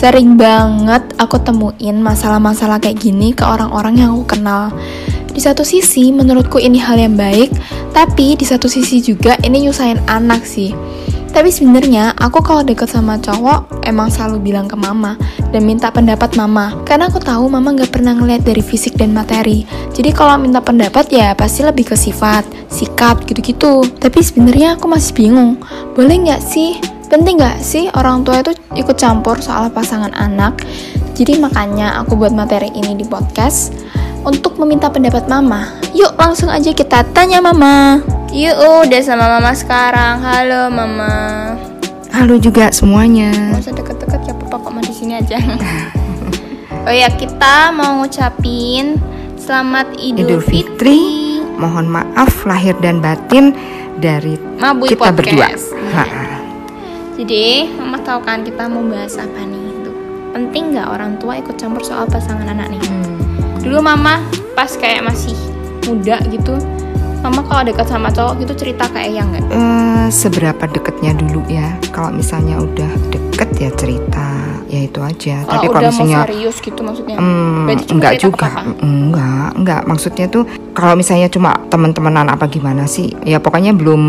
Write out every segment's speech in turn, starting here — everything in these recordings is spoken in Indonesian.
Sering banget aku temuin masalah-masalah kayak gini ke orang-orang yang aku kenal. Di satu sisi, menurutku ini hal yang baik, tapi di satu sisi juga ini nyusahin anak sih. Tapi sebenarnya aku kalau deket sama cowok emang selalu bilang ke mama dan minta pendapat mama. Karena aku tahu mama nggak pernah ngeliat dari fisik dan materi. Jadi kalau minta pendapat ya pasti lebih ke sifat, sikap gitu-gitu. Tapi sebenarnya aku masih bingung. Boleh nggak sih? Penting nggak sih orang tua itu ikut campur soal pasangan anak? Jadi makanya aku buat materi ini di podcast untuk meminta pendapat mama. Yuk langsung aja kita tanya mama. Yuk udah sama mama sekarang. Halo mama. Halo juga semuanya. Gak usah deket-deket ya papa kok mau di sini aja. oh ya kita mau ngucapin selamat Idul, Idul Fitri. Mohon maaf lahir dan batin dari Mabui kita Podcast. berdua. Iya. Jadi mama tahu kan kita mau bahas apa nih itu. Penting nggak orang tua ikut campur soal pasangan anak nih? Hmm. Dulu mama pas kayak masih muda gitu, mama kalau dekat sama cowok gitu cerita kayak yang nggak? Eh, seberapa deketnya dulu ya? Kalau misalnya udah deket ya cerita, ya itu aja. Kalau Tapi kalau misalnya mau serius gitu maksudnya? Hmm, cuma enggak juga, ke papa? enggak, enggak. Maksudnya tuh kalau misalnya cuma teman-temanan apa gimana sih? Ya pokoknya belum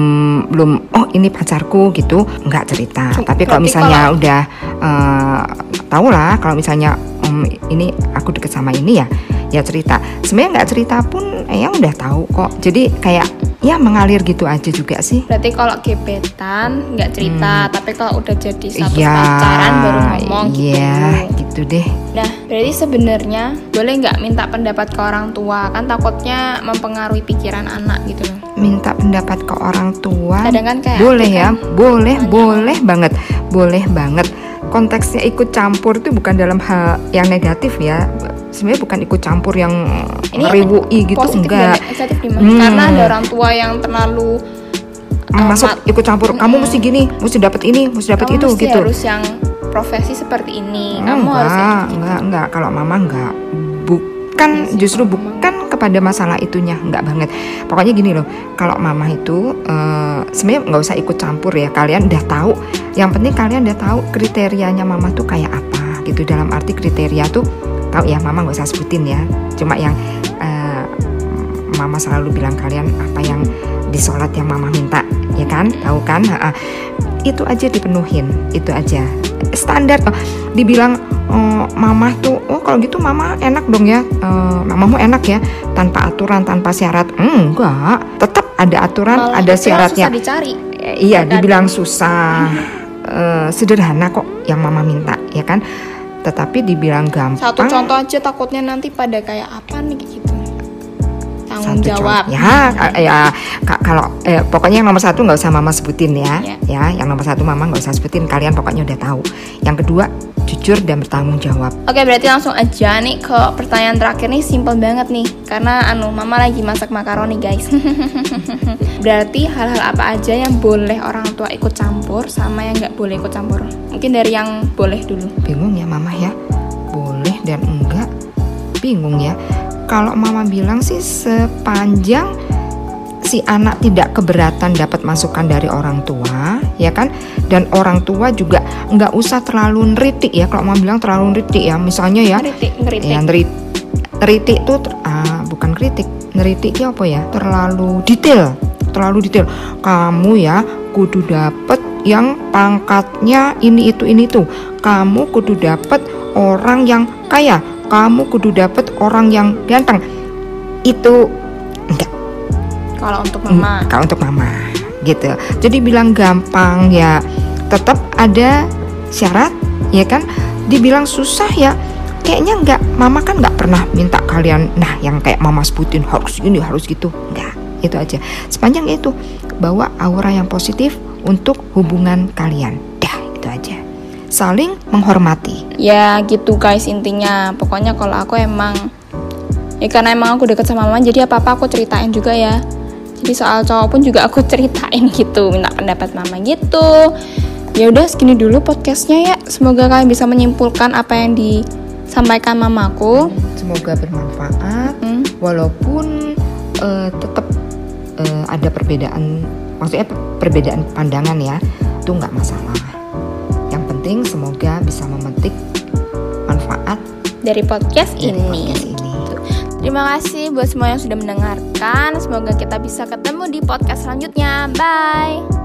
belum. Oh ini pacarku gitu, enggak cerita. Cuma- Tapi kalau misalnya kalau- udah eh tahu lah, kalau misalnya "Om, ini aku deket sama ini ya, ya cerita. Sebenarnya nggak cerita pun, eh, yang udah tahu kok. Jadi kayak ya mengalir gitu aja juga sih. Berarti kalau gebetan nggak cerita, tapi kalau udah jadi status Hmm. Iya, pacaran baru ngomong gitu. Iya, gitu deh. Nah, berarti sebenarnya boleh nggak minta pendapat ke orang tua? Kan takutnya mempengaruhi pikiran anak gitu loh. minta pendapat ke orang tua Kadang kan kayak boleh aku ya kan boleh boleh banget boleh banget konteksnya ikut campur itu bukan dalam hal yang negatif ya sebenarnya bukan ikut campur yang Ini rewui gitu positif enggak? Hmm. Karena ada orang tua yang terlalu uh, masuk ikut campur kamu mesti gini mesti dapat ini mesti dapat itu mesti gitu harus yang profesi seperti ini. Kamu enggak, harus gitu. enggak, enggak. Kalau mama enggak. Bukan sih, justru bukan kepada masalah itunya, enggak banget. Pokoknya gini loh, kalau mama itu eh, sebenarnya nggak usah ikut campur ya. Kalian udah tahu. Yang penting kalian udah tahu kriterianya mama tuh kayak apa gitu. Dalam arti kriteria tuh tahu ya, mama nggak usah sebutin ya. Cuma yang eh, mama selalu bilang kalian apa yang di sholat yang mama minta, ya kan? Tahu kan? Ha-ha. Itu aja dipenuhin, itu aja standar oh, dibilang oh, mama tuh oh kalau gitu mama enak dong ya Eh, mamamu enak ya tanpa aturan tanpa syarat enggak tetap ada aturan Malah ada syaratnya susah dicari. Eh, iya Terkadang. dibilang susah Eh, sederhana kok yang mama minta ya kan tetapi dibilang gampang Satu contoh aja takutnya nanti pada kayak apa nih. Tanggung satu jawab. ya ya ka- kalau eh, pokoknya yang nomor satu nggak usah mama sebutin ya Ya. ya yang nomor satu mama nggak usah sebutin kalian pokoknya udah tahu yang kedua jujur dan bertanggung jawab Oke berarti langsung aja nih ke pertanyaan terakhir nih simple banget nih karena anu mama lagi masak makaroni guys. berarti hal-hal apa aja yang boleh orang tua ikut campur sama yang nggak boleh ikut campur? Mungkin dari yang boleh dulu. bingung ya mama ya boleh dan enggak bingung ya kalau mama bilang sih sepanjang si anak tidak keberatan dapat masukan dari orang tua ya kan? Dan orang tua juga nggak usah terlalu neritik ya kalau mama bilang terlalu neritik ya. Misalnya ya Ngeritik, ngeritik. ya neri- neritik tuh ter- ah, bukan kritik. Neritik itu apa ya? Terlalu detail terlalu detail. Kamu ya kudu dapet yang pangkatnya ini itu ini tuh. Kamu kudu dapet orang yang kaya kamu kudu dapet orang yang ganteng. Itu enggak. Kalau untuk mama. Hmm, kalau untuk mama gitu. Jadi bilang gampang ya tetap ada syarat ya kan? Dibilang susah ya kayaknya enggak. Mama kan nggak pernah minta kalian nah yang kayak mama sebutin harus gini harus gitu. Enggak itu aja. Sepanjang itu bawa aura yang positif untuk hubungan kalian. Dah itu aja saling menghormati Ya gitu guys intinya. Pokoknya kalau aku emang ya karena emang aku deket sama mama jadi apa apa aku ceritain juga ya. Jadi soal cowok pun juga aku ceritain gitu, minta pendapat mama gitu. Ya udah segini dulu podcastnya ya. Semoga kalian bisa menyimpulkan apa yang disampaikan mamaku. semoga bermanfaat Hmm. walaupun eh, tetap eh, ada perbedaan maksudnya per- perbedaan pandangan ya itu nggak masalah penting semoga bisa memetik manfaat dari podcast dari ini. Podcast ini. Terima kasih buat semua yang sudah mendengarkan. Semoga kita bisa ketemu di podcast selanjutnya. Bye.